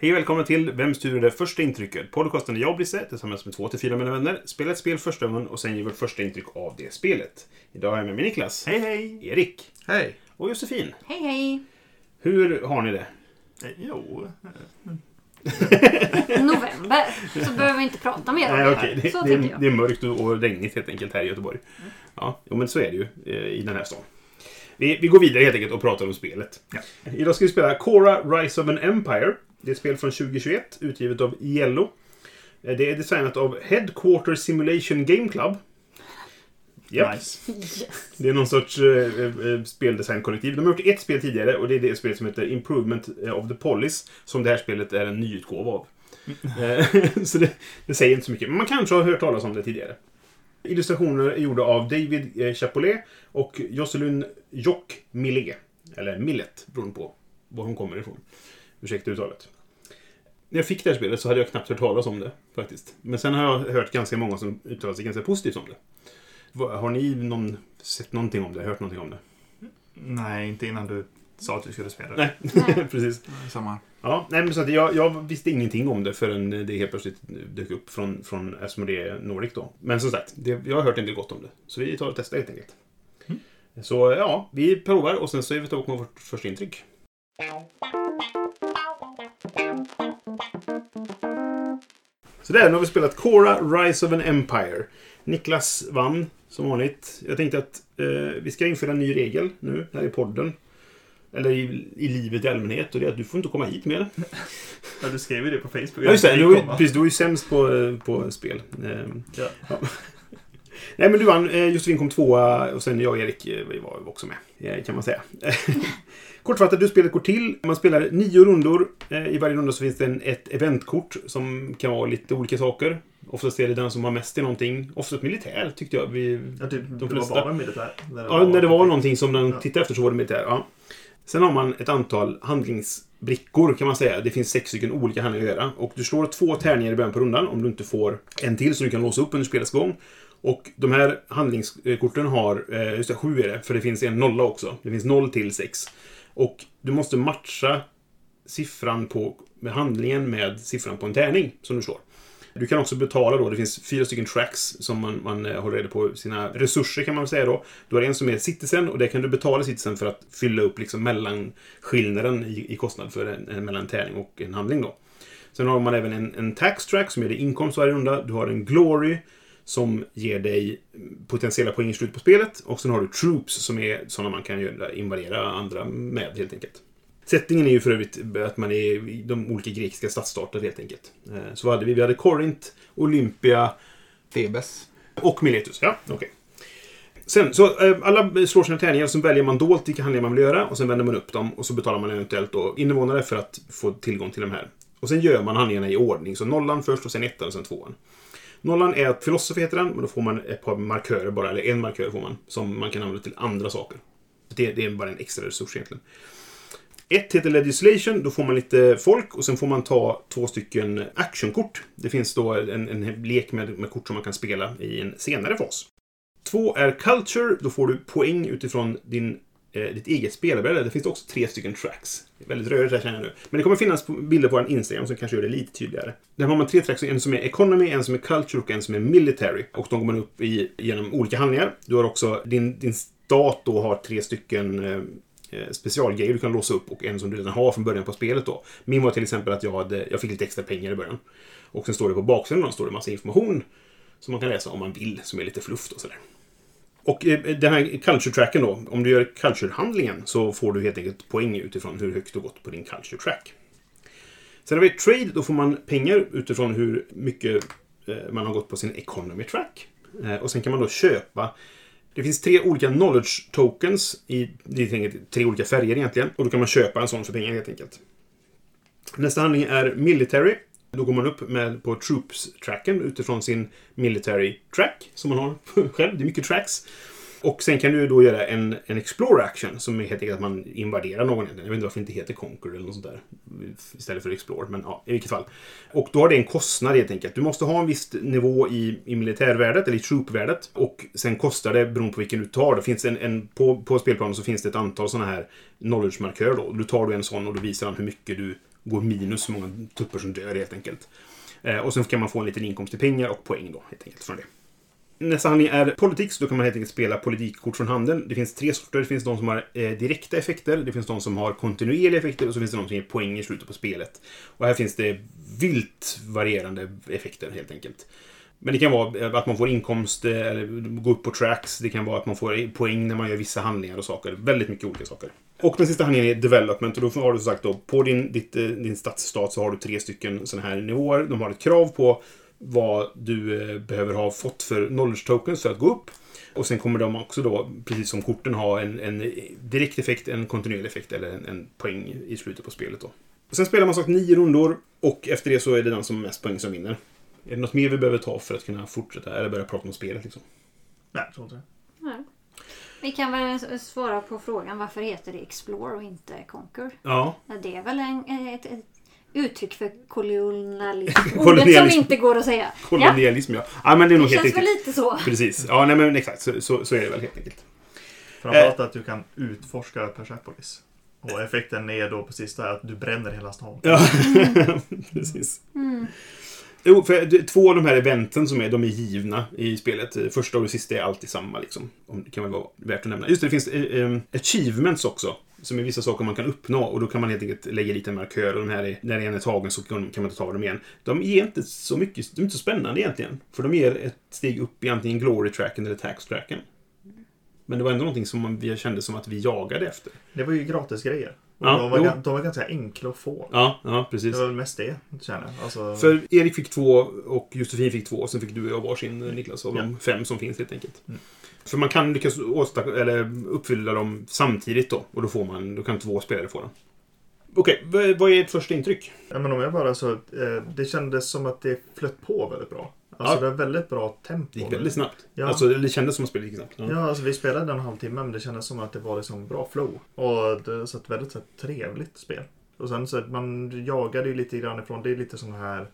Hej och välkomna till Vem styr det första intrycket? Podcasten där jag, Brisse, tillsammans med två till fyra mina vänner, spelar ett spel första gången och sen ger vårt första intryck av det spelet. Idag har jag med mig Niklas. Hej hej! Erik. Hej! Och Josefin. Hej hej! Hur har ni det? Eh, Jo, November. Så behöver vi inte prata mer om Nej, det. okej. Det, Så det, är, jag. det är mörkt och och regnigt helt enkelt här i Göteborg. Ja, jo, men så är det ju eh, i den här stan. Vi, vi går vidare helt enkelt och pratar om spelet. Ja. Idag ska vi spela Cora Rise of an Empire. Det är ett spel från 2021, utgivet av Yellow. Eh, Det är designat av Headquarter Simulation Game Club. Japp. nice. Yes. Det är någon sorts eh, eh, speldesignkollektiv. De har gjort ett spel tidigare och det är det spel som heter Improvement eh, of the Police. Som det här spelet är en nyutgåva av. Eh, så det, det säger inte så mycket. Men man kanske har hört talas om det tidigare. Illustrationer är gjorda av David eh, Chapolet och Jocelyn Jock Millet. Eller Millet, beroende på var hon kommer ifrån. Ursäkta uttalet. När jag fick det här spelet så hade jag knappt hört talas om det, faktiskt. Men sen har jag hört ganska många som uttalar sig ganska positivt om det. Har ni någon, sett någonting om det? Hört någonting om det? Nej, inte innan du sa att vi skulle spela. Nej, Nej. precis. Samma. Ja, nej, men så att jag, jag visste ingenting om det förrän det helt plötsligt dök upp från, från Asmodee Nordic då. Men som sagt, det, jag har hört en del gott om det. Så vi tar och testar helt enkelt. Så ja, vi provar och sen så är vi tillbaka med vårt första intryck. Så där, nu har vi spelat Cora Rise of an Empire. Niklas vann, som vanligt. Jag tänkte att eh, vi ska införa en ny regel nu, här i podden. Eller i, i livet i allmänhet. Och det är att du får inte komma hit mer. Ja, du skrev ju det på Facebook. Ja, just det. Du, var precis, du är ju sämst på, eh, på spel. Ehm, Ja. Nej, men du vann. Eh, Josefin kom tvåa och sen jag och Erik eh, vi var också med. Kan man säga. Kortfattat, hur spelet går till. Man spelar nio rundor. Eh, I varje runda så finns det en, ett eventkort som kan vara lite olika saker. Oftast är det den som har mest i någonting. Oftast militär, tyckte jag. Vi, Ja, typ, de det flesta. var bara militär. När Ja, när det var någonting som den Ja. tittade efter så var det militär. Ja. Sen har man ett antal handlingsbrickor kan man säga. Det finns sex stycken olika handlingar att göra. Och du slår två tärningar i början på rundan om du inte får en till som du kan låsa upp under spelets gång. Och de här handlingskorten har, eh, just det, sju är det, för det finns en nolla också. Det finns noll till sex. Och du måste matcha siffran på med handlingen med siffran på en tärning som du slår. Du kan också betala då. Det finns fyra stycken tracks som man, man eh, håller reda på sina resurser kan man väl säga då. Du har en som är citizen och där kan du betala citizen för att fylla upp liksom mellanskillnaden i, i kostnad för en, en, mellan en tärning och en handling då. Sen har man även en, en tax track som ger dig inkomst varje runda. Du har en glory som ger dig potentiella poäng i slutet på spelet. Och sen har du troops som är sådana man kan göra, invadera andra med helt enkelt. Settingen är ju för övrigt att man är i de olika grekiska stadsstater helt enkelt. Eh, Så vad hade vi? Vi hade Korint, Olympia Thebes. och Miletus. Ja, okej. Sen, så eh, alla slår sina tärningar, så väljer man dolt vilka handlingar man vill göra och sen vänder man upp dem och så betalar man eventuellt då invånare för att få tillgång till de här. Och sen gör man handlingarna i ordning, så nollan först och sen ettan och sen tvåan. Nollan är att Philosophy heter den, men då får man ett par markörer bara, eller en markör får man, som man kan använda till andra saker. Det, det är bara en extra resurs egentligen. Ett heter Legislation, då får man lite folk och sen får man ta två stycken actionkort. Det finns då en, en lek med, med kort som man kan spela i en senare fas. Två är Culture, då får du poäng utifrån din, Eh, ditt eget spelbräde, Det finns också tre stycken tracks. Väldigt rörigt här känner jag nu. Men det kommer finnas bilder på vår Instagram som kanske gör det lite tydligare. Där har man tre tracks, en som är Economy, en som är Culture och en som är Military. Och de går man upp i genom olika handlingar. Du har också din, din stat då har tre stycken eh, eh, specialgrejer du kan låsa upp och en som du redan har från början på spelet då. Min var till exempel att jag, hade, jag fick lite extra pengar i början. Och sen står det på baksidan då, står det massa information som man kan läsa om man vill, som är lite fluff och sådär. Och eh, den här culture-tracken då, om du gör culture-handlingen så får du helt enkelt poäng utifrån hur högt du gått på din culture-track. Sen har vi trade, då får man pengar utifrån hur mycket eh, man har gått på sin economy track. Eh, och sen kan man då köpa det finns tre olika knowledge tokens i det är enkelt tre olika färger egentligen. Och då kan man köpa en sån för pengar helt enkelt. Nästa handling är military. Då går man upp med, på Troops-tracken utifrån sin Military Track, som man har själv. Det är mycket tracks. Och sen kan du då göra en, en Explore Action, som är helt enkelt att man invaderar någon. Jag vet inte varför det inte heter Conquer eller något sånt där. Istället för Explore, men ja, i vilket fall. Och då har det en kostnad helt enkelt. Du måste ha en viss nivå i, i militärvärdet, eller i troopvärdet. Och sen kostar det, beroende på vilken du tar, det finns en, en, på, på spelplanen så finns det ett antal sådana här knowledge-markörer då. Du tar du en sån och då visar han hur mycket du går minus, hur många trupper som dör helt enkelt. Eh, och sen kan man få en liten inkomst i pengar och poäng då, helt enkelt, från det. Nästa handling är Politics. Då kan man helt enkelt spela politikkort från handen. Det finns tre sorter. Det finns de som har eh, direkta effekter, det finns de som har kontinuerliga effekter och så finns det de som ger poäng i slutet på spelet. Och här finns det vilt varierande effekter helt enkelt. Men det kan vara att man får inkomst eh, eller gå upp på tracks. Det kan vara att man får poäng när man gör vissa handlingar och saker. Väldigt mycket olika saker. Och den sista handlingen är Development. Och då har du som sagt då, på din, ditt, eh, din stadsstat så har du tre stycken sådana här nivåer. De har ett krav på vad du eh, behöver ha fått för knowledge tokens för att gå upp. Och sen kommer de också då, precis som korten, ha en, en direkt effekt, en kontinuerlig effekt eller en, en poäng i slutet på spelet. Då. Sen spelar man sagt nio rundor och efter det så är det den som har mest poäng som vinner. Är det något mer vi behöver ta för att kunna fortsätta eller börja prata om spelet? Liksom? Nej, jag tror inte det. Nej. Vi kan väl svara på frågan varför heter det Explore och inte Conquer? Ja, Ja, Det är väl en, ett, ett uttryck för kolonialism. Ordet som inte går att säga. Ja, kolonialism ja. Ja, men det är det nog helt känns väl riktigt. lite så. Precis. Ja, nej men exakt. Så, så, så är det väl helt enkelt. Framförallt att du kan utforska Persepolis. Och effekten är då precis det här att du bränner hela stan. Ja, precis. Jo, för två av de här eventen som är, de är givna i spelet. Första och det sista är alltid samma liksom. Det kan väl vara värt att nämna. Just det, det finns eh, eh, achievements också. Som är vissa saker man kan uppnå och då kan man helt enkelt lägga dit en markör och de här är, när en är tagen så kan man inte ta dem igen. De är inte så mycket, de är inte så spännande egentligen. För de ger ett steg upp i antingen glory-tracken eller tax-tracken. Men det var ändå någonting som man, vi kände som att vi jagade efter. Det var ju gratis grejer. Ja, de, var, de var ganska enkla att få. Ja, ja precis. Det var väl mest det, känner. Alltså, För Erik fick två och Josefin fick två. Och sen fick du och jag varsin Niklas av de fem som finns helt enkelt. Mm. För man kan lyckas eller uppfylla dem samtidigt då. Och då får man, då kan två spelare få dem. Okej, vad- vad är ert första intryck? ja, men om jag bara så... Eh, det kändes som att det flöt på väldigt bra. Alltså Ja. det var väldigt bra tempo. Det gick väldigt snabbt. Ja. Alltså, det kändes som att spelet gick snabbt. Ja. Ja, alltså vi spelade en halvtimme men det kändes som att det var liksom bra flow. Och det var ett väldigt så här, trevligt spel. Och sen så man jagade ju lite grann ifrån, det är lite sån här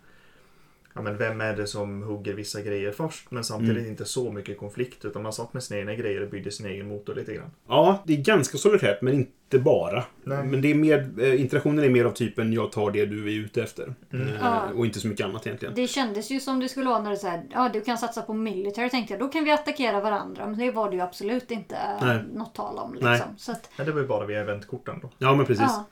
Ja men vem är det som hugger vissa grejer först? Men samtidigt Mm. inte så mycket konflikt utan man satt med sina egna grejer och byggde sin egen motor lite grann. ja, det är ganska solitärt, men inte bara. Nej. Men det är mer, eh, interaktionen är mer av typen jag tar det du är ute efter. Mm. Eh, Ja. Och inte så mycket annat egentligen. Det kändes ju som det skulle vara när så här, ja du kan satsa på military tänkte jag. Då kan vi attackera varandra. Men det var det ju absolut inte Nej. något tal om. Nej. Liksom. Så att, Men det var ju bara via eventkorten då. Ja, men precis. ja.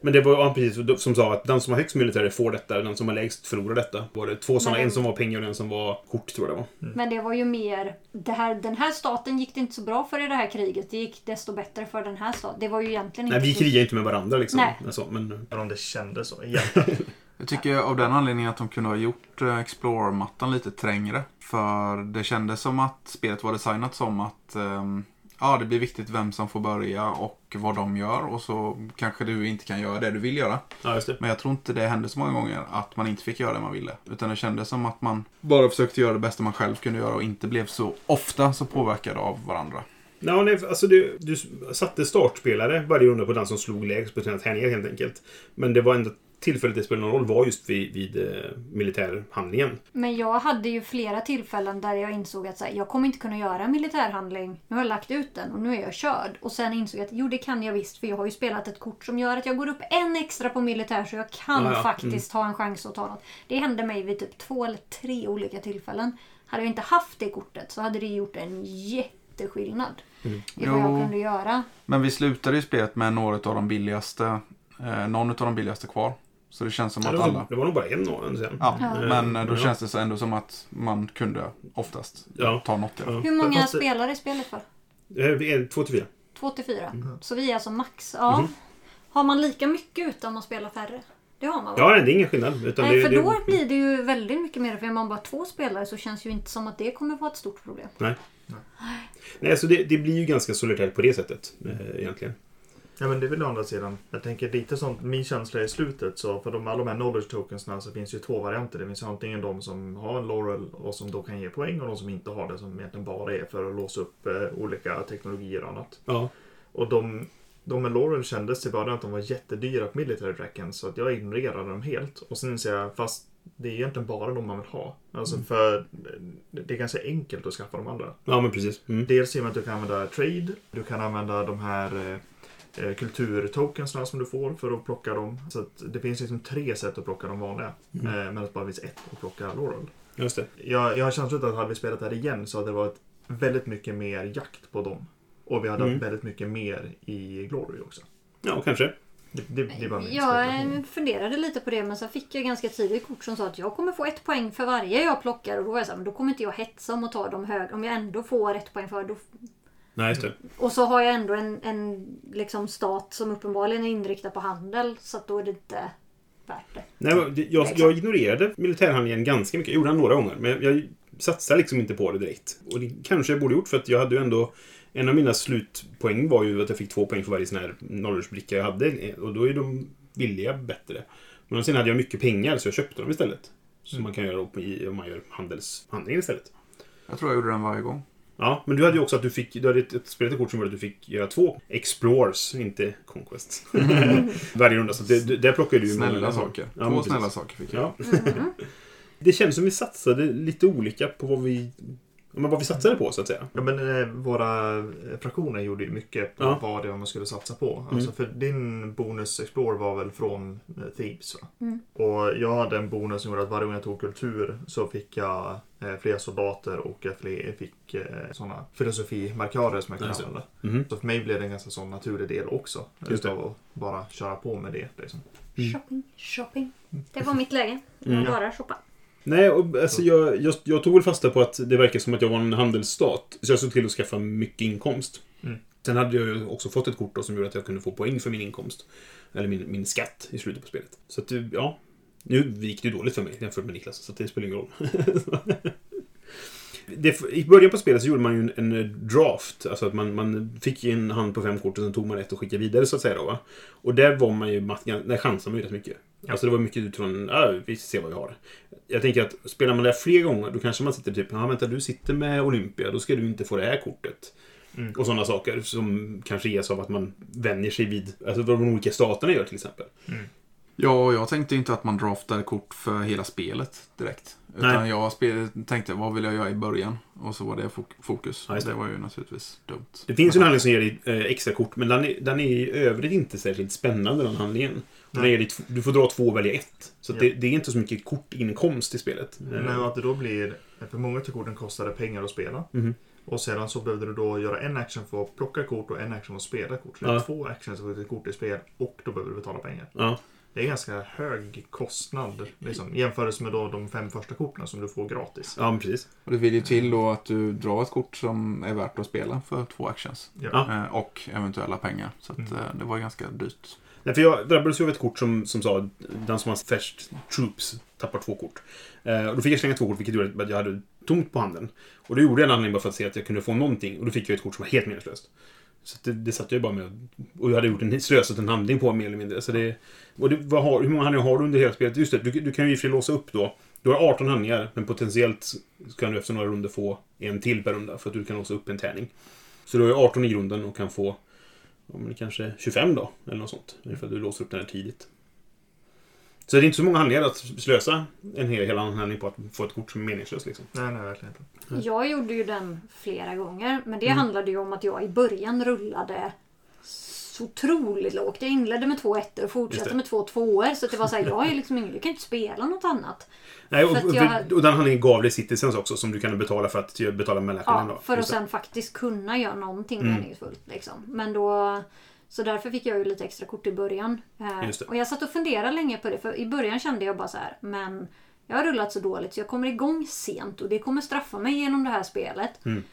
Men det var ja, precis som sa att den som har högst militär får detta, den som har lägst förlorar detta. Var det två sådana, en som var pengar och en som var kort tror jag det var. Men det var ju mer, det här, den här staten gick det inte så bra för i det här kriget. Det gick desto bättre för den här staten. Det var ju egentligen Nej, inte vi så- krigar inte med varandra liksom. Nej. Alltså, men, om det kändes så egentligen. Jag tycker av den anledningen att de kunde ha gjort eh, Explorer-mattan lite trängre. För det kändes som att spelet var designat som att ehm, ja, det blir viktigt vem som får börja och vad de gör. Och så kanske du inte kan göra det du vill göra. ja. Men jag tror inte det hände så många gånger att man inte fick göra det man ville. Utan det kändes som att man bara försökte göra det bästa man själv kunde göra och inte blev så ofta så påverkad av varandra. Ja, nej, alltså du, du satte startspelare varje runda på den som slog lägst på sina tärningar helt enkelt. Men det var ändå tillfället det spelade någon roll var just vid, vid eh, militärhandlingen. Men jag hade ju flera tillfällen där jag insåg att så här, jag kommer inte kunna göra en militärhandling. Nu har jag lagt ut den och nu är jag körd. Och sen insåg jag att jo det kan jag visst för jag har ju spelat ett kort som gör att jag går upp en extra på militär så jag kan Ja, ja. faktiskt ha en chans att ta något. Det hände mig vid typ två eller tre olika tillfällen. Hade jag inte haft det kortet så hade det gjort en jätteskillnad Mm. i vad jag Jo. kunde göra. Men vi slutade ju spelet med några av de billigaste, eh, någon av de billigaste kvar. Så det känns som Ja, att det, var, alla... det var nog bara en år sen. Ja, Ja. men eh, då Ja. känns det så ändå som att man kunde oftast Ja. ta något. Ja. Hur många Fast det- spelar i spelet för? Eh, vi är Två till fyra. Två till fyra. Mm. Så vi är alltså max. Ja. Mhm. Har man lika mycket utan man spelar färre? Det har man va? Ja, nej, det är ingen skillnad. Utan Nej, det, för det, då blir det ju väldigt mycket mer. För är man bara två spelare så känns ju inte som att det kommer vara ett stort problem. Nej, alltså det, det blir ju ganska solitärt på det sättet eh, egentligen. Ja men det är väl å andra sidan. Jag tänker lite sånt, min känsla i slutet så för de, alla de här knowledge tokensna så finns ju två varianter. Det finns antingen de som har en laurel och som då kan ge poäng och de som inte har det som egentligen bara är för att låsa upp eh, olika teknologier och annat. Ja. Och de, de med laurel kändes i början att de var jättedyra på military tracken så att jag ignorerade dem helt. Och sen inser jag, fast det är egentligen bara de man vill ha. Alltså för det är ganska enkelt att skaffa de andra. ja, men precis. Mm. Dels i och med att du kan använda trade, du kan använda de här eh, kulturtokensna som du får för att plocka dem. Så att det finns liksom tre sätt att plocka de vanliga. Mm. Eh, men det bara finns ett att plocka Laurel. Just det. Jag, jag har känslan att hade vi spelat det här igen så hade det varit väldigt mycket mer jakt på dem. Och vi hade Mm. haft väldigt mycket mer i Glory också. Ja, kanske. Det, det, det min Jag eh, funderade lite på det men sen fick jag ganska tidigt kort som sa att jag kommer få ett poäng för varje jag plockar och då var jag så här, men då kommer inte jag hetsa om att ta de höga. Om jag ändå får ett poäng för då... Nej, just det. Och så har jag ändå en, en liksom stat som uppenbarligen är inriktad på handel så att då är det inte värt det. Nej, men det- jag, jag ignorerade militärhandlingen ganska mycket. Jag gjorde den några gånger, men jag satsade liksom inte på det direkt. Och det kanske jag borde gjort för att jag hade ju ändå... En av mina slutpoäng var ju att jag fick två poäng för varje sån här knowledge-bricka jag hade. Och då är de billiga bättre. Men sen hade jag mycket pengar så jag köpte dem istället. Som man kan göra om man gör handelshandlingen istället. Jag tror jag gjorde den varje gång. Ja, men du hade ju också att du fick... Du hade ett, ett spelat kort som gjorde att du fick göra två Explores, inte Conquest. Varje runda. Så det, det, där plockade du ju Snälla många- saker. Ja, Två snälla saker fick jag. Ja. Det känns som vi satsade lite olika på vad vi, men vad vi satsade på, så att säga. Ja men eh, våra eh, fraktioner gjorde ju mycket på Ja. vad det var man skulle satsa på. Alltså för din bonus Explore var väl från eh, Thebes? Mm. Och jag hade en bonus som gjorde att varje gång jag tog kultur så fick jag eh, fler soldater och jag fler, fick eh, sådana filosofimarkörer som jag kan det. använda. Mhm. Så för mig blev det en ganska sån naturlig del också. Just det. Att bara köra på med det. Liksom. Mm. Shopping, shopping. Det var mitt läge. Mm. Bara shoppa. Nej, och, alltså, jag, jag, jag tog väl fasta på att det verkar som att jag var en handelsstat. Så jag såg till att skaffa mycket inkomst. Mm. Sen hade jag ju också fått ett kort då, som gjorde att jag kunde få poäng för min inkomst. Eller min, min skatt i slutet på spelet. Så att, ja. Nu gick det ju dåligt för mig jämfört med Niklas, så att det spelar ingen roll. det, I början på spelet så gjorde man ju en, en draft. Alltså att man, man fick ju en hand på fem kort och sen tog man ett och skickade vidare så att säga. Då, va? Och där var man ju, där chansade man ju rätt mycket. Alltså det var mycket utifrån, ja, vi ser vad vi har. Jag tänker att spelar man det här fler gånger då kanske man sitter typ, ja vänta du sitter med Olympia, då ska du inte få det här kortet. Mm. Och sådana saker som kanske ges av att man vänjer sig vid, alltså vad de olika staterna gör till exempel. Ja, jag tänkte inte att man draftade kort för hela spelet direkt. Utan Nej. jag spel, tänkte, vad vill jag göra i början? Och så var det fok- fokus. Ja, det. det. var ju naturligtvis dumt. Det finns ju en handling som ger dig eh, extra kort, men den är, den är i övrigt inte särskilt spännande den handlingen. Den ger dig, du får dra två och välja ett. Så att Ja. det, det är inte så mycket kortinkomst i spelet. Men att det då blir, för många av korten kostade pengar att spela. Mhm. Och sedan så behövde du då göra en action för att plocka kort och en action för att spela kort. Så det är Ja. två actions för att få ett kort i spel och då behöver du betala pengar. Ja, Det är ganska hög kostnad liksom, jämfört med då de fem första korten som du får gratis. ja men precis. Och det vill ju till då att du drar ett kort som är värt att spela för två actions. Ja. Eh, och eventuella pengar. Så att, Mm. eh, det var ganska dyrt. Nej, för jag drabbades ju av ett kort som, som sa den som har först troops tappar två kort. Eh, och då fick jag slänga två kort vilket gjorde att jag hade tomt på handen. Och då gjorde jag en handling bara för att se att jag kunde få någonting. Och då fick jag ett kort som var helt meningslöst. Så det, det satt jag bara med. Och jag hade gjort en, slösat en handling på mer eller mindre. Så det, och det, vad har, hur många handlingar har du under hela spelet? Just det, du, du kan ju i och för sig låsa upp då. Du har 18 handlingar, men potentiellt kan du efter några runder få en till per runda. För att du kan låsa upp en tärning. Så du har ju 18 i grunden och kan få ja, men kanske 25 då, eller något sånt. För att du låser upp den här tidigt. Så det är inte så många handlingar att slösa en hel, hel handling på att få ett kort som är meningslöst. Liksom. Nej, nej, verkligen inte. Jag gjorde ju den flera gånger. Men det Mm. handlade ju om att jag i början rullade så otroligt lågt. Jag inledde med två ettor och fortsatte med två tvåor. Så det var så här, jag är liksom ingen, du kan inte spela något annat. Nej, och, För jag och den handlingen gav dig citizens också som du kan betala för att betala mellanskillnaden. Ja, för att sen faktiskt kunna göra någonting Mm. meningsfullt. Liksom. Men då... Så därför fick jag ju lite extra kort i början. Eh. Och jag satt och funderade länge på det. För i början kände jag bara så här, men jag har rullat så dåligt så jag kommer igång sent och det kommer straffa mig genom det här spelet. Mm.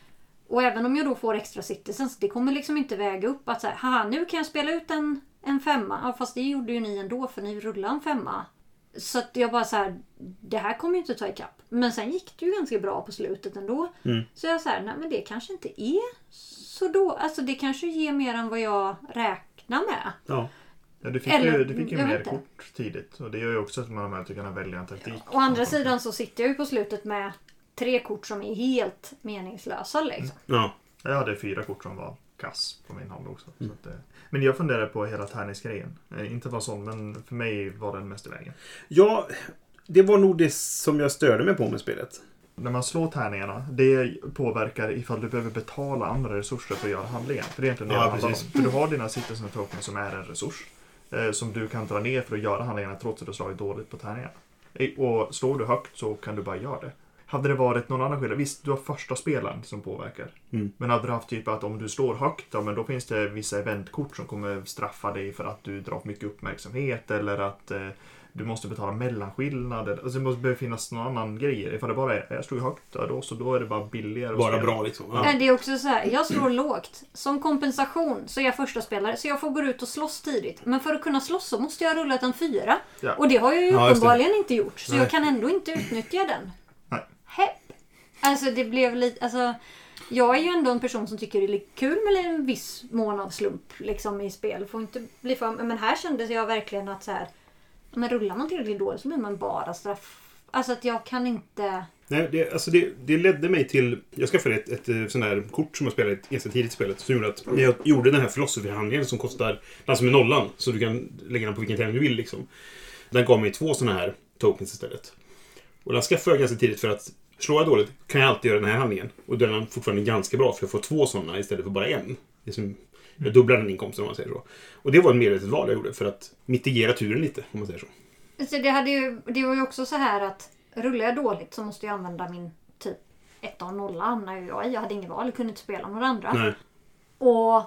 Och även om jag då får extra citizens, det kommer liksom inte väga upp att så här, haha nu kan jag spela ut en, en femma. Ja, fast det gjorde ju ni ändå för ni rullade en femma. Så att jag bara så här, det här kommer ju inte ta ikapp. Men sen gick det ju ganska bra på slutet ändå. Mm. Så jag så här, nej men det kanske inte är så då. Alltså det kanske ger mer än vad jag räknade räkna med. Ja. Ja, du fick Eller, ju, du fick ju mer kort tidigt. Och det gör ju också att man att kunna välja en taktik. Å andra sidan så sitter jag ju på slutet med tre kort som är helt meningslösa liksom. ja. Jag hade fyra kort som var kass på min hand också. Så att, eh, men jag funderar på hela tärningsgrejen. Eh, Inte bara sån, men för mig var den mest i vägen. Ja, det var nog det som jag störde mig på med spelet. När man slår tärningarna, det påverkar ifall du behöver betala andra resurser för att göra handlingen. För det är egentligen det Ja, det handlar om. För du har dina citizen tokens som är en resurs. Eh, som du kan dra ner för att göra handlingarna trots att du slagit dåligt på tärningarna. Eh, Och slår du högt så kan du bara göra det. Hade det varit någon annan skillnad, visst du har första spelaren som påverkar. Mm. Men hade du haft typ att om du slår högt, ja, men då finns det vissa eventkort som kommer straffa dig för att du drar mycket uppmärksamhet eller att eh, du måste betala mellanskillnad. Alltså det måste behöva finnas någon annan grej. Ifall det bara är, jag slog högt, då, så då är det bara billigare Bara spela. bra liksom. Ja. Nej, Det är också så här, jag slår lågt. Som kompensation så är jag första spelare så jag får gå ut och slåss tidigt. Men för att kunna slåss så måste jag ha rullat en fyra. Ja. Och det har jag ju Ja, uppenbarligen inte gjort. Så Nej. jag kan ändå inte utnyttja den. Nej. Hepp. Alltså det blev lite, alltså. Jag är ju ändå en person som tycker det är lite kul med en viss mån av slump liksom i spel. Får inte bli för, men här kändes jag verkligen att så här. Men rullar man tillräckligt dåligt så blir man bara straff. Alltså att jag kan inte. Nej, det, alltså det, det ledde mig till... Jag skaffade ett, ett, eh, sånt här kort som jag spelade ganska tidigt i spelet. Som gjorde att när jag gjorde den här filosofihandlingen som kostar... Den som är nollan. Så du kan lägga den på vilken tärning du vill liksom. Den gav mig två såna här tokens istället. Och den skaffade jag ganska tidigt för att slår jag dåligt kan jag alltid göra den här handlingen. Och den är fortfarande ganska bra för jag får två sådana istället för bara en. Det är som, jag dubblar den inkomsten om man säger så. Och det var ett medvetet val jag gjorde för att mitigera turen lite om man säger så. Så det, hade ju, det var ju också så här att rullar jag dåligt så måste jag använda min typ 1 och 0 hamnar ju jag i. Jag hade ingen val, jag kunde inte spela några andra. Nej. Och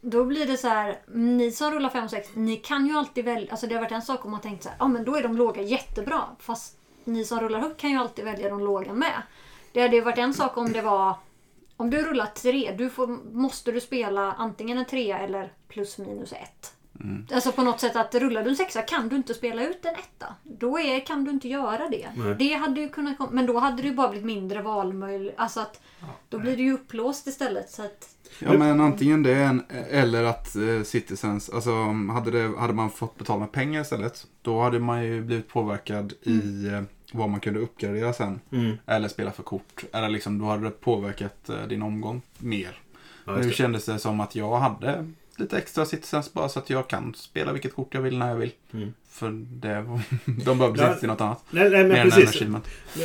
då blir det så här, ni som rullar 5 och 6, ni kan ju alltid välja. Alltså det har varit en sak om man tänkt så här, ja men då är de låga jättebra. Fast ni som rullar högt kan ju alltid välja de låga med. Det hade ju varit en sak om det var, om du rullar tre, du får, måste du spela antingen en trea eller plus minus ett. 1. Alltså på något sätt att rullar du en sexa kan du inte spela ut en etta. Då är, kan du inte göra det. Nej. Det hade ju kunnat Men då hade det ju bara blivit mindre valmöjlighet. Alltså att då blir det ju upplåst istället. Så att, Ja men antingen det en- eller att eh, Citizens, alltså hade, det, hade man fått betala med pengar istället. Då hade man ju blivit påverkad i eh, vad man kunde uppgradera sen. Mm. Eller spela för kort. Eller liksom, då hade det påverkat eh, din omgång mer. Ja, nu kändes det som att jag hade lite extra Citizens bara så att jag kan spela vilket kort jag vill när jag vill. Mm. För det, de behövde Ja. inte till något annat. Nej, nej men precis.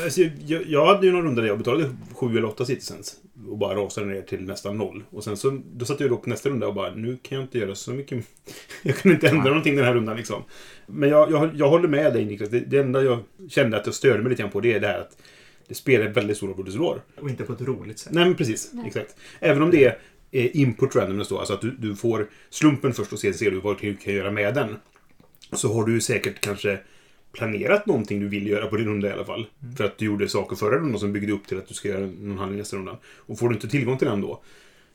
Alltså, jag, jag hade ju någon runda där jag betalade sju eller åtta citizens. Och bara rasade ner till nästan noll. Och sen så då satt jag då på nästa runda och bara, nu kan jag inte göra så mycket. Jag kan inte ändra Nej. någonting den här rundan liksom. Men jag, jag, jag håller med dig Niklas. Det, det enda jag kände att jag störde mig lite grann på det är det här att det spelar väldigt stor roll vad du slår. Och inte på ett roligt sätt. Nej men precis, exakt. Även om det är input randomness då, alltså att du, du får slumpen först och sen ser du vad du kan göra med den. Så har du säkert kanske planerat någonting du vill göra på din runda i alla fall. För att du gjorde saker förra rundan som byggde upp till att du ska göra någon handling nästa runda. Och får du inte tillgång till den då,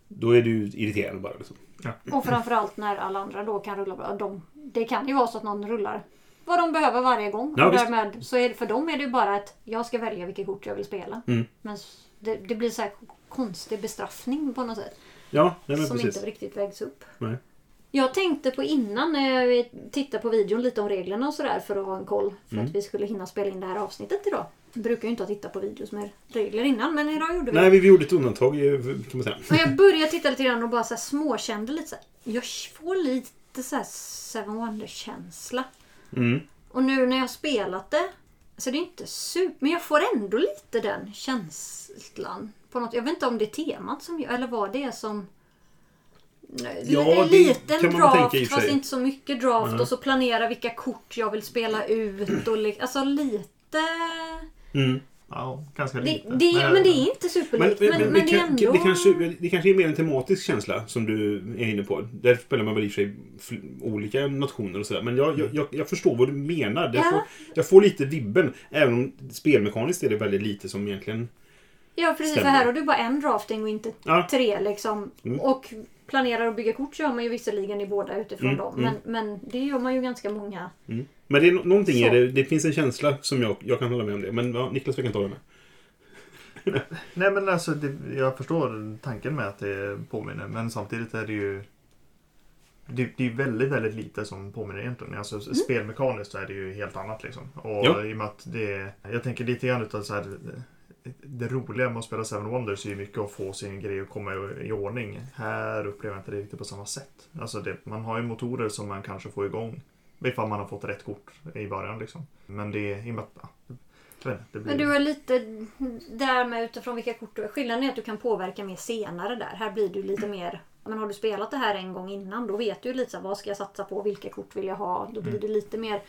då är du irriterande bara. Liksom. och framförallt när alla andra då kan rulla bra. De, det kan ju vara så att någon rullar vad de behöver varje gång. Ja, och därmed, så är för dem är det ju bara att jag ska välja vilket kort jag vill spela. Mm. Men det, det blir så här konstig bestraffning på något sätt. Ja, nej, men som precis. inte riktigt vägs upp. Nej. Jag tänkte på innan när jag tittade på videon lite om reglerna och sådär för att ha en koll. För Mm. att vi skulle hinna spela in det här avsnittet idag. Jag brukar ju inte ha tittat på videos med regler innan men idag gjorde vi Nej, vi gjorde ett undantag eh, kan man säga. Och jag började titta lite grann och bara så här småkände lite så här, Jag får lite så här Seven Wonders-känsla. Mm. Och nu när jag har spelat det så det är inte super... Men jag får ändå lite den känslan. På något, jag vet inte om det är temat som gör, eller vad det är som... Ja, en liten draft fast inte så mycket draft Nej. och så planera vilka kort jag vill spela ut och alltså lite... Mm. Ja, ganska Det, lite. det, men det är inte superlikt men, men, det är kan- ändå... det, kanske, det kanske är mer en tematisk känsla som du är inne på. Där spelar man väl i och för sig olika nationer och sådär. Men jag, jag, jag, jag förstår vad du menar. Jag, Ja. får, jag får lite vibben. Även om spelmekaniskt är det väldigt lite som egentligen... Ja precis, Stämmer. för här har du bara en drafting och inte Ja. tre liksom. Mm. Och planerar att bygga kort gör man ju visserligen i båda utifrån Mm, dem. mm. Men, men det gör man ju ganska många. Mm. Men det är nå- någonting Så. är det. Det finns en känsla som jag, jag kan hålla med om det. Men ja, Niklas verkar inte hålla med. Nej men alltså, det, jag förstår tanken med att det påminner. Men samtidigt är det ju... det, det är väldigt, väldigt lite som påminner egentligen. Alltså, Spelmekaniskt så är det ju helt annat liksom. Och Ja. i och med att det... Jag tänker lite grann utav så här... Det roliga med att spela Seven Wonders är ju mycket att få sin grej att komma i, ordning. Här upplever jag inte det riktigt på samma sätt. Alltså det, man har ju motorer som man kanske får igång. Ifall man har fått rätt kort i början liksom. Men det är i och med att... Det blir... Men du är lite där med utifrån vilka kort du är. Skillnaden är att du kan påverka mer senare där. Här blir du lite mer... Men har du spelat det här en gång innan då vet du ju lite vad ska jag satsa på? Vilka kort vill jag ha? Då blir det lite mer...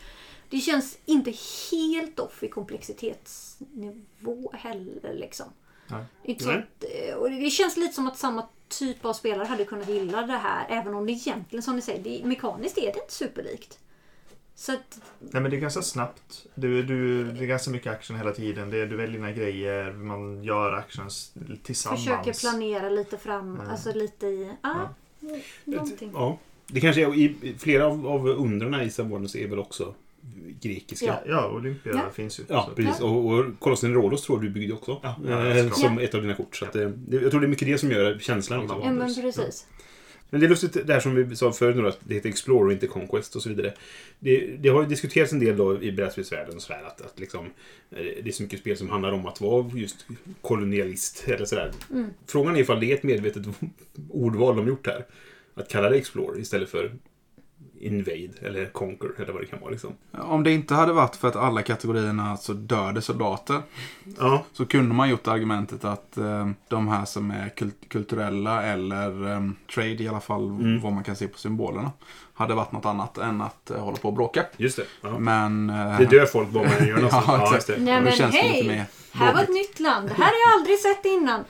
Det känns inte helt off i komplexitetsnivå heller liksom. Nej. Inte så att, eh, och det känns lite som att samma typ av spelare hade kunnat gilla det här. Även om det egentligen, som ni säger, det, mekaniskt är det inte superlikt. Så att, Nej men det är ganska snabbt. Du, du, det är ganska mycket action hela tiden. Det, du väljer dina grejer, man gör actions tillsammans. försöker planera lite fram, Mm. alltså lite i... Ah, någonting. Ja. Det kanske är, i i flera av, av undren i Sabornos är väl också grekiska. Ja, ja Olympia Ja. finns ju. Ja, precis. Och, och Colosseum Rhodos tror jag du byggde också. Ja, eh, ja, som Ja. ett av dina kort. Så att, eh, det, jag tror det är mycket det som gör känslan. Liksom. Ja men precis. Men det är lustigt det här som vi sa förut nu, att det heter Explorer och inte Conquest och så vidare. Det, det har ju diskuterats en del då i brädspelsvärlden så här, att, att liksom, eh, det är så mycket spel som handlar om att vara just kolonialist eller sådär. Mm. Frågan är ifall det är ett medvetet ordval de gjort här. Att kalla det Explorer istället för Invade eller Conquer eller vad det kan vara. Liksom. Om det inte hade varit för att alla kategorierna alltså dödade soldater Ja, så kunde man gjort argumentet att eh, de här som är kult- kulturella eller eh, trade i alla fall Mm. vad man kan se på symbolerna hade varit något annat än att eh, hålla på och bråka. just det. Ja. Men... eh, Det dör folk bara man gör något Ja. Ja, exakt. just det. Nej det men hej! mer Här var ett nytt land. Det här har jag aldrig sett innan.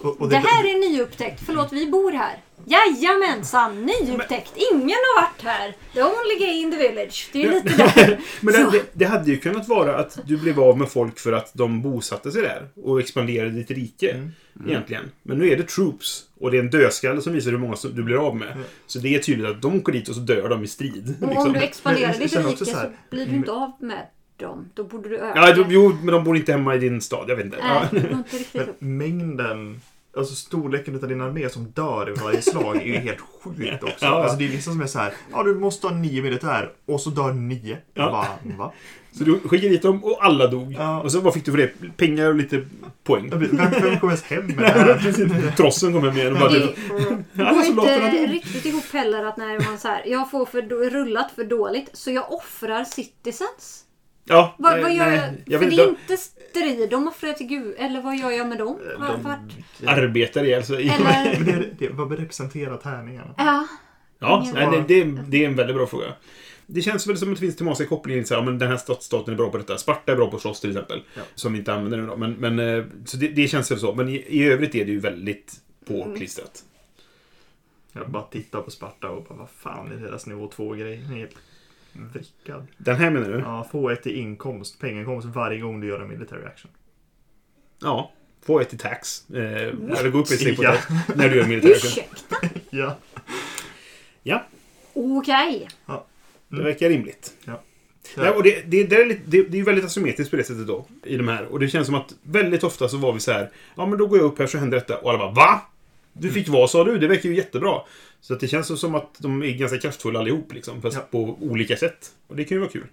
Och, och Det här är nyupptäckt. Förlåt, vi bor här. Jajamensan, nyupptäckt. Ingen har varit här. The only gay in the village. Det är lite där. Men det, det, det hade ju kunnat vara att du blev av med folk för att de bosatte sig där och expanderade ditt rike. Mm. Egentligen. Men nu är det troops och det är en dödskalle som visar hur många som du blir av med. Så det är tydligt att de går dit och så dör de i strid. Och om liksom. du expanderar Men ditt rike också så så blir du inte av med dem. Då borde du öka. Ja, de, jo, men de bor inte hemma i din stad. Jag vet inte. Nej, Ja. det inte riktigt Men mängden, alltså storleken av din armé som dör i varje slag är ju helt sjukt också. Ja. Alltså det är vissa som är så här, ja du måste ha nio militär och så dör nio. Ja. Va? Va? Så du skickade dit dem och alla dog. Ja. Och så vad fick du för det? Pengar och lite poäng. Vem, vem kommer ens hem med det här? Trossen kom hem igen och bara... Det går inte riktigt ihop heller att när man så här, jag får för rullat för dåligt så jag offrar citizens. Ja, Vad, nej, vad gör nej, jag? för vet det är inte. inte strid, de offrar till Gud. Eller vad gör jag med dem? Var, De- vart? Arbetar ihjäl sig. Eller... Men det, det, vad representerar tärningarna? Ja. Ja, nej, aning. det, det, är, det är en väldigt bra fråga. Det känns väl som att det finns tematiska kopplingar. Så här, ja, men den här stadsstaten är bra på detta. Sparta är bra på att slåss till exempel. Ja. Som vi inte använder nu då. Men, men, eh, så det, det känns väl så. Men i, i övrigt är det ju väldigt påklistrat. Jag bara tittar på Sparta och bara, vad fan är deras nivå 2-grej? Vrickad. Den här menar du? Ja, få ett i inkomst, pengainkomst varje gång du gör en military action. Ja. Få ett i tax. Eh, eller gå upp i steg på Ja. tax. När du gör militär action. Ursäkta. Ja. Ja, Okej. det verkar rimligt. Ja. Nej, och det, det, det, är lite, det, det är ju väldigt asymmetriskt på det sättet då. I de här. Och det känns som att väldigt ofta så var vi så här. Ja men då går jag upp här så händer detta. Och alla bara VA? Du fick vad sa du? Det verkar ju jättebra. Så det känns som att de är ganska kraftfulla allihop liksom. Fast Ja. på olika sätt. Och det kan ju vara kul.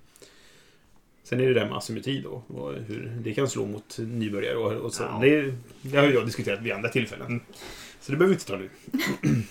Sen är det där med asymmetri då. Och hur det kan slå mot nybörjare. Och, och så. Ja. Det, det har jag diskuterat vid andra tillfällen. Så det behöver vi inte ta nu.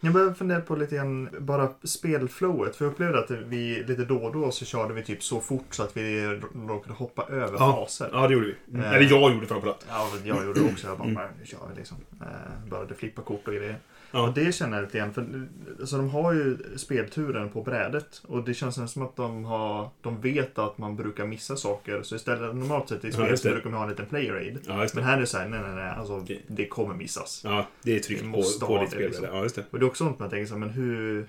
Jag börjar fundera på lite grann bara spelflowet. För jag upplevde att vi lite då och då så körde vi typ så fort så att vi råkade hoppa över Ja. faser. Ja, det gjorde vi. Eh. Eller jag gjorde framförallt. Ja, jag gjorde det också. Jag bara, Mm. "Nej, nu kör vi liksom. Eh, började flippa kort och grejer. Ja. Och det känner jag lite grann. För, alltså, de har ju spelturen på brädet. Och det känns som att de, har, de vet att man brukar missa saker. Så istället, normalt sett i Ja, spel just så brukar man ha en liten player aid. Ja, Men här är det så här, nej nej nej. Alltså, Okej. det kommer missas. Ja, det är tryck Det på, måste på ha ditt det, spel. liksom. Ja, just det. Och det är också sånt man tänker så här, men hur...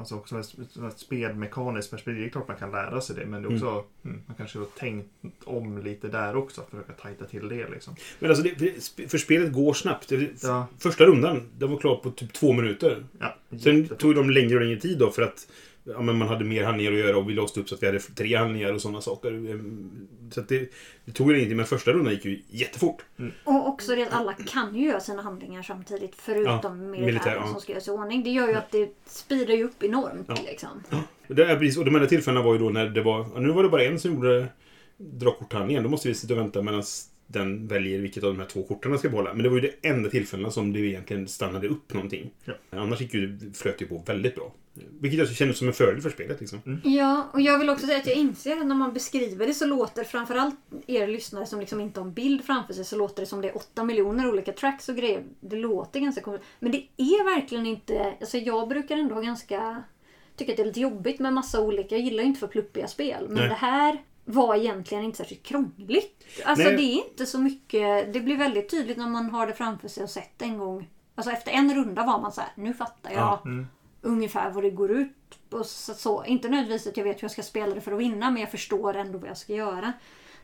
Alltså också ett- spelmekaniskt perspektiv, det är klart man kan lära sig det. Men det är också, mm, man kanske har tänkt om lite där också. Att försöka tajta till det liksom. Men alltså, det, för spelet går snabbt. Ja. Första rundan, den var klar på typ två minuter. Ja, Sen tog de längre och längre tid då för att ja, men man hade mer handlingar att göra och vi låste upp så att vi hade tre handlingar och sådana saker. Ehm, Så att det, det tog ingenting, men första rundan gick ju jättefort. Och också det att alla kan ju göra sina handlingar samtidigt förutom Ja, militären militär, ja. som ska göras i ordning. Det gör ju att det speedar ju upp enormt Ja. liksom. Det är precis, och de enda tillfällena var ju då när det var... ja, Nu var det bara en som gjorde dra korthandlingen. Då måste vi sitta och vänta medan den väljer vilket av de här två korten den ska behålla. Men det var ju det enda tillfällena som det egentligen stannade upp någonting. Ja. Annars gick ju, flöt ju på väldigt bra. Vilket jag kände som en fördel för spelet. Liksom. Ja, och jag vill också säga att jag inser att när man beskriver det så låter framförallt er lyssnare som liksom inte har en bild framför sig så låter det som det är åtta miljoner olika tracks och grejer. Det låter ganska konstigt. Men det är verkligen inte... Alltså jag brukar ändå ha ganska... Tycka att det är lite jobbigt med massa olika... Jag gillar ju inte för pluppiga spel. Men Nej. det här var egentligen inte särskilt krångligt. Alltså Nej. det är inte så mycket... Det blir väldigt tydligt när man har det framför sig och sett en gång. Alltså efter en runda var man så här, nu fattar jag Ja, ungefär vad det går ut på. Så, så, inte nödvändigtvis att jag vet hur jag ska spela det för att vinna, men jag förstår ändå vad jag ska göra.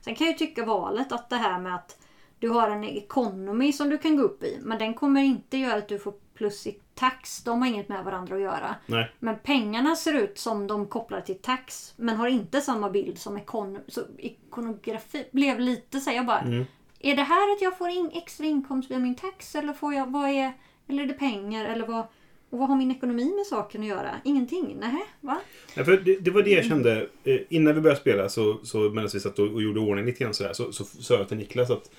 Sen kan jag tycka valet att det här med att du har en economy som du kan gå upp i, men den kommer inte göra att du får plus i tax. De har inget med varandra att göra. Nej. Men pengarna ser ut som de kopplar till tax, men har inte samma bild som ekon så ikonografi. Blev lite så här, jag bara, Mm. är det här att jag får in extra inkomst via min tax eller får jag, vad är, eller är det pengar eller vad? Och vad har min ekonomi med saken att göra? Ingenting? Nähä? Va? Ja, för det, det var det jag kände eh, innan vi började spela så, så medan vi satt och, och gjorde ordning lite grann sådär så, så sa jag till Niklas att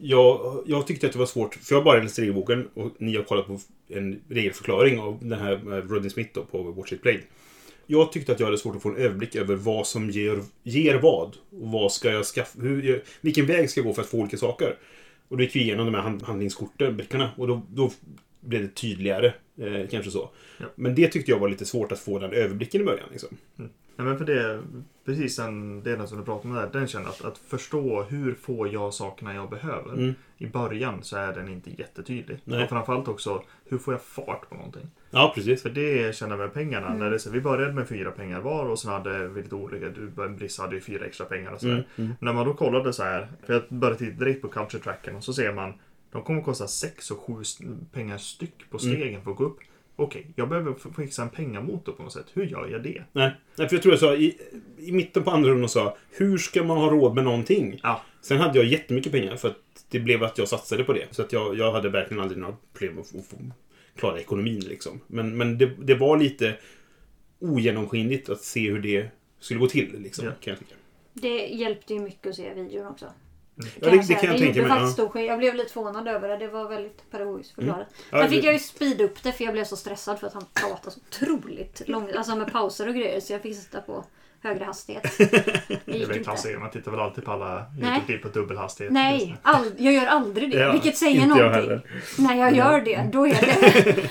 jag, jag tyckte att det var svårt, för jag har bara läst regelboken och ni har kollat på en regelförklaring av den här eh, Rodney Smith då, på Watch It Played. Jag tyckte att jag hade svårt att få en överblick över vad som ger, ger vad. Och vad ska jag skaffa, hur, vilken väg ska jag gå för att få olika saker. Och då gick vi igenom de här hand, handlingskorten, böckerna, och då, då blev det tydligare. Eh, kanske så. Ja. Men det tyckte jag var lite svårt att få den överblicken i början. Liksom. Nej, men för det, precis den delen som du pratade om där, den känner att, att förstå hur får jag sakerna jag behöver. Mm. I början så är den inte jättetydlig. Nej. Och framförallt också, hur får jag fart på någonting? Ja, precis. För det känner jag med pengarna. När det, är så, vi började med fyra pengar var och sen hade vi lite olika, du Briss hade ju fyra extra pengar och sådär. Mm, mm. När man då kollade så här, för jag började titta direkt på culture tracken och så ser man de kommer kosta 6 och 7 pengar styck på stegen för att gå upp. Okej, jag behöver fixa en pengamotor på något sätt. Hur gör jag det? Nej, Nej, för jag tror jag sa i, i mitten på andra rundan sa hur ska man ha råd med någonting? Ja, Sen hade jag jättemycket pengar för att det blev att jag satsade på det. Så att jag, jag hade verkligen aldrig några problem att få klara ekonomin liksom. Men, men det, det var lite ogenomskinligt att se hur det skulle gå till liksom, Ja. kan jag tycka. Det hjälpte ju mycket att se videon också. Ja, det, det kan jag det tänka mig. faktiskt stor skillnad. Jag blev lite förvånad över det. Det var väldigt pedagogiskt förklarat. Ja, Sen fick det- jag ju speeda upp det för jag blev så stressad för att han pratade så otroligt långt. Alltså med pauser och grejer. Så jag fick sitta på högre hastighet. Det gick inte. klassiker. Man tittar väl alltid på alla. YouTube-klipp på dubbelhastighet. Nej, all, jag gör aldrig det. Ja, vilket säger jag någonting. heller. När jag gör det, då är det...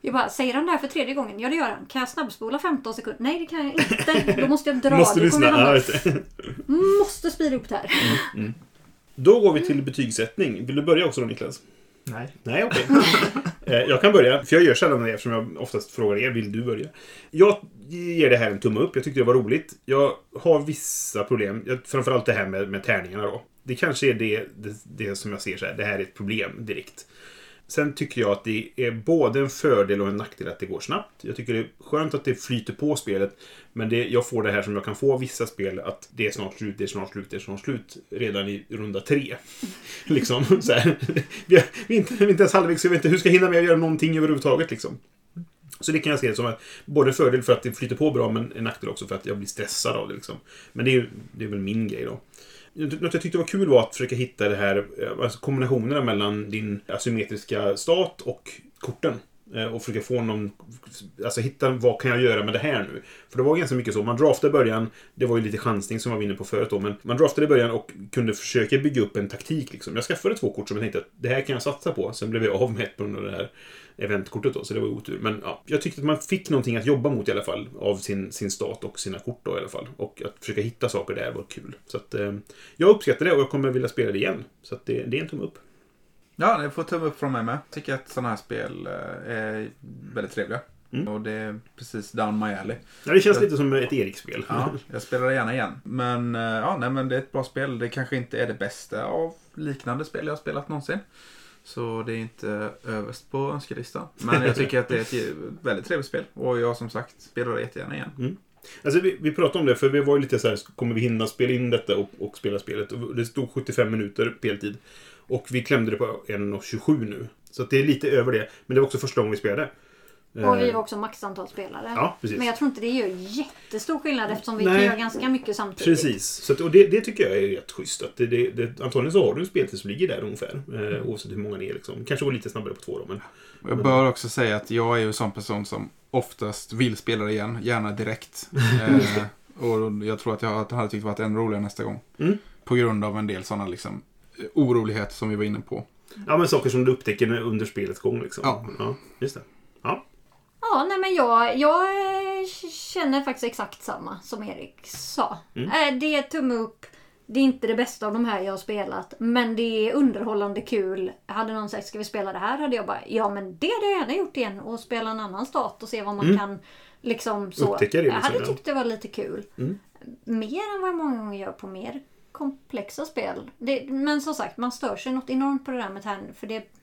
Jag bara, säger han det här för tredje gången? Ja, det gör han. Kan jag snabbspola 15 sekunder? Nej, det kan jag inte. Då måste jag dra. Måste lyssna. det. Måste speeda upp det här. Då går vi till betygssättning. Vill du börja också då Niklas? Nej. Nej, okej. Eh, jag kan börja, för jag gör sällan det eftersom jag oftast frågar er. Vill du börja? Jag ger det här en tumme upp. Jag tyckte det var roligt. Jag har vissa problem. Framförallt det här med, med tärningarna då. Det kanske är det, det, det som jag ser så här. Det här är ett problem direkt. Sen tycker jag att det är både en fördel och en nackdel att det går snabbt. Jag tycker det är skönt att det flyter på spelet. Men det, jag får det här som jag kan få av vissa spel. Att det är snart slut, det är snart slut, det är snart slut. Redan i runda tre. liksom. Så här. Vi, är, vi, är inte, vi är inte ens halvvägs, jag vet inte hur ska jag hinna med att göra någonting överhuvudtaget. Liksom. Så det kan jag se som en, både en fördel för att det flyter på bra, men en nackdel också för att jag blir stressad av det. Liksom. Men det är, det är väl min grej då. Något jag tyckte var kul var att försöka hitta det här, eh, alltså kombinationerna mellan din asymmetriska stat och korten. Eh, och försöka få någon, alltså hitta vad kan jag göra med det här nu? För det var ganska mycket så, man draftade i början, det var ju lite chansning som jag var inne på förut då, men man draftade i början och kunde försöka bygga upp en taktik liksom. Jag skaffade två kort som jag tänkte att det här kan jag satsa på, sen blev jag av med ett på grund av det här eventkortet då, så det var otur. Men ja, jag tyckte att man fick någonting att jobba mot i alla fall, av sin, sin stat och sina kort då i alla fall. Och att försöka hitta saker där var kul. Så att eh, jag uppskattar det och jag kommer vilja spela det igen. Så att det, det är en tumme upp. Ja, det får tumme upp från mig med. Tycker att sådana här spel eh, är väldigt trevliga. Mm. Och det är precis down my alley. Ja, det känns lite som ett Erik-spel. Ja, jag spelar det gärna igen. Men eh, ja, nej, men det är ett bra spel. Det kanske inte är det bästa av liknande spel jag har spelat någonsin. Så det är inte överst på önskelistan. Men jag tycker att det är ett väldigt trevligt spel. Och jag som sagt spelar det jättegärna igen. Mm. Alltså, vi, vi pratade om det, för vi var ju lite så här, kommer vi hinna spela in detta och, och spela spelet? Och det stod 75 minuter speltid. Och vi klämde det på 1.27 nu. Så att det är lite över det. Men det var också första gången vi spelade. Och vi Eh, var också maxantal spelare. Ja, precis. Men jag tror inte det gör jättestor skillnad eftersom vi Nej. kan göra ganska mycket samtidigt. Precis. Så att, och det, det tycker jag är rätt schysst. Att det, det, det, antagligen så har du en speltid som ligger där ungefär. Eh, oavsett hur många ni är. Liksom. Kanske går lite snabbare på två då. Men, Jag bör också säga att jag är ju en sån person som oftast vill spela igen, gärna direkt. eh, och jag tror att jag hade tyckt det varit ännu roligare nästa gång. Mm. På grund av en del sådana liksom, oroligheter som vi var inne på. ja, men saker som du upptäcker under spelets gång. Liksom. Ja. ja just det. Ja. Nej men jag, jag eh, känner faktiskt exakt samma som Erik sa. Mm. Eh, Det är tumme upp. Det är inte det bästa av de här jag har spelat. Men det är underhållande kul. Hade någon sagt ska vi spela det här? Hade jag bara ja men det hade jag gärna gjort igen. Och spela en annan stat och se vad man Mm. kan liksom så. Upptäcka det jag liksom, hade ja. tyckt det var lite kul. Mm. Mer än vad jag många gånger gör på mer komplexa spel. Det, men som sagt, man stör sig något enormt på det där med tärning. För det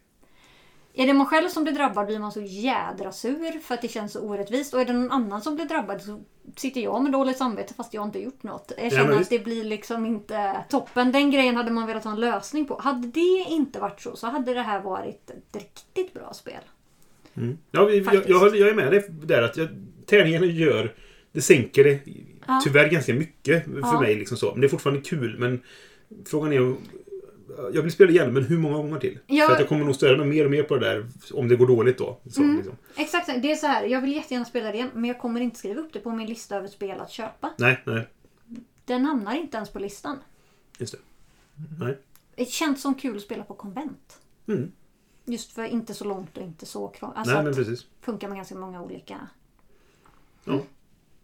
är det man själv som blir drabbad blir man så jädra sur för att det känns så orättvist. Och är det någon annan som blir drabbad så sitter jag med dåligt samvete fast jag inte gjort något. Jag Ja, känner men att det blir liksom inte toppen. Den grejen hade man velat ha en lösning på. Hade det inte varit så så hade det här varit ett riktigt bra spel. Mm. Ja, jag, jag, jag är med dig där att jag, tärningarna gör... Det sänker det Ja. tyvärr ganska mycket för Ja. mig. Liksom så. Men det är fortfarande kul. Men frågan är... Jag vill spela igen, men hur många gånger till? Ja. För att jag kommer nog störa mig mer och mer på det där om det går dåligt då. Så, Mm. liksom. Exakt, det är så här. Jag vill jättegärna spela det igen men jag kommer inte skriva upp det på min lista över spel att köpa. Nej, nej. Den hamnar inte ens på listan. Just det. Nej. Det känns som kul att spela på konvent. Mm. Just för inte så långt och inte så krångligt. Alltså nej, men precis. funkar med ganska många olika.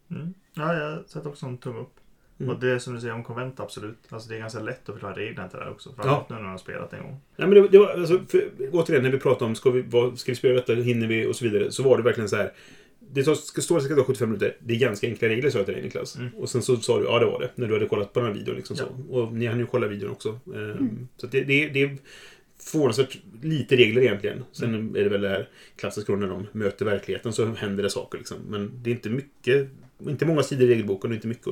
Mm. Ja, jag sätter också en tumme upp. Mm. Och det som du säger om konvent, absolut. Alltså det är ganska lätt att förklara reglerna till det här också. Ja. Framförallt nu när man har spelat en gång. Nej, men det, det var, alltså, för, återigen, när vi pratade om ska vi, vad, ska vi spela detta, hinner vi och så vidare. Så var det verkligen så här. Det tar- ska stå att det ska ta 75 minuter. Det är ganska enkla regler, sa jag till dig Niklas. Mm. Och sen så sa du, ja det var det. När du hade kollat på den här videon. Liksom, Ja. så. Och ni hann ju kolla videon också. Ehm, Så att det, det, det är förvånansvärt lite regler egentligen. Sen Mm. är det väl det här klassiska när de möter verkligheten så händer det saker. Liksom. Men det är inte mycket, inte många sidor i regelboken och inte mycket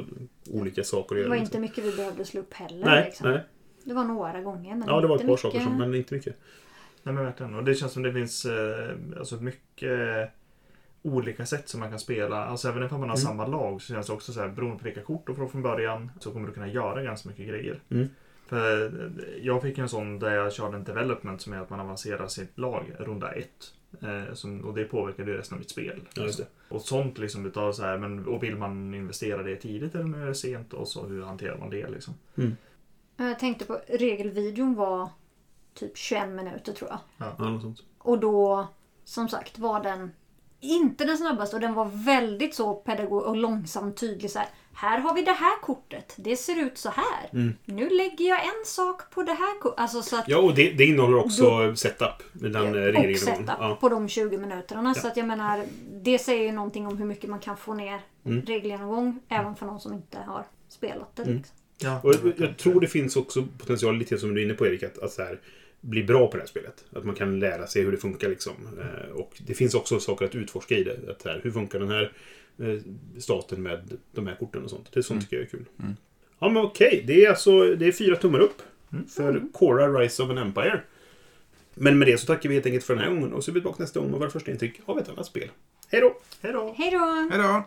olika saker att Det göra. var liksom. inte mycket vi behövde slå upp heller. Nej, liksom. nej. Det var några gånger. Men Ja, det var ett inte par mycket. saker, som, men inte mycket. Nej men verkligen. Och det känns som det finns eh, alltså mycket olika sätt som man kan spela. Alltså även om man har Mm. samma lag så känns det också så här beroende på vilka kort du får från början så kommer du kunna göra ganska mycket grejer. Mm. För eh, jag fick en sån där jag körde en development som är att man avancerar sitt lag runda ett. Eh, som, och det påverkade ju resten av mitt spel. Ja, just det. Och sånt liksom utav så här, men och vill man investera det tidigt eller är det sent och så hur hanterar man det liksom? Jag tänkte på regelvideon var typ 21 minuter tror jag. Ja, något sånt. Och då, som sagt, var den inte den snabbaste och den var väldigt så pedagog och långsamt tydlig. Så här, här har vi det här kortet. Det ser ut så här. Mm. Nu lägger jag en sak på det här kortet. Alltså så att Ja, och det, det innehåller också setup. Med den eh, och setup Ja. på de 20 minuterna. Ja. Så att jag menar, det säger ju någonting om hur mycket man kan få ner Mm. regelgenomgång. Även för någon som inte har spelat det. Mm. Liksom. Ja, Och jag, jag tror det finns också potential, lite som du är inne på Erik, att, att så här, bli bra på det här spelet. Att man kan lära sig hur det funkar. Liksom. Eh, och det finns också saker att utforska i det. Att, här, hur funkar den här staten med de här korten och sånt. Det är sånt Mm. tycker jag är kul. Mm. Ja, men okej. Det är alltså det är fyra tummar upp Mm. för Cora Rise of an Empire. Men med det så tackar vi helt enkelt för den här gången och så är vi tillbaka nästa gång med våra första intryck av ett annat spel. Hej då! Hej då! Hej då!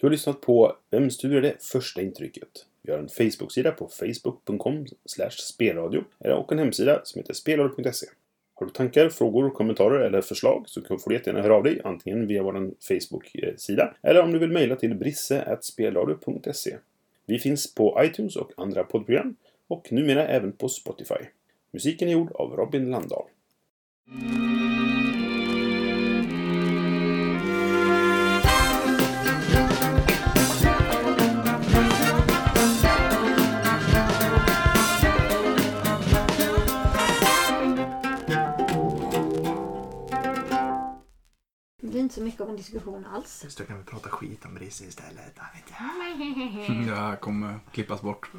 Du har lyssnat på Vems tur är det första intrycket? Vi har en Facebook-sida på facebook.com spelradio och en hemsida som heter spelradio.se. Har du tankar, frågor, kommentarer eller förslag så får du jättegärna höra av dig antingen via vår Facebook-sida eller om du vill mejla till brisse.spelradio.se. Vi finns på iTunes och andra poddprogram och numera även på Spotify. Musiken är gjord av Robin Landahl. Inte så mycket av en diskussion alls. Just då kan vi prata skit om Brisse istället. Inte. Jag kommer klippas bort.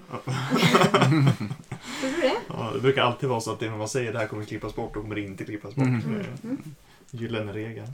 Gjorde du det? Ja, det brukar alltid vara så att det man säger det här kommer klippas bort och kommer inte klippas bort. Mhm. Det är Gyllene regeln.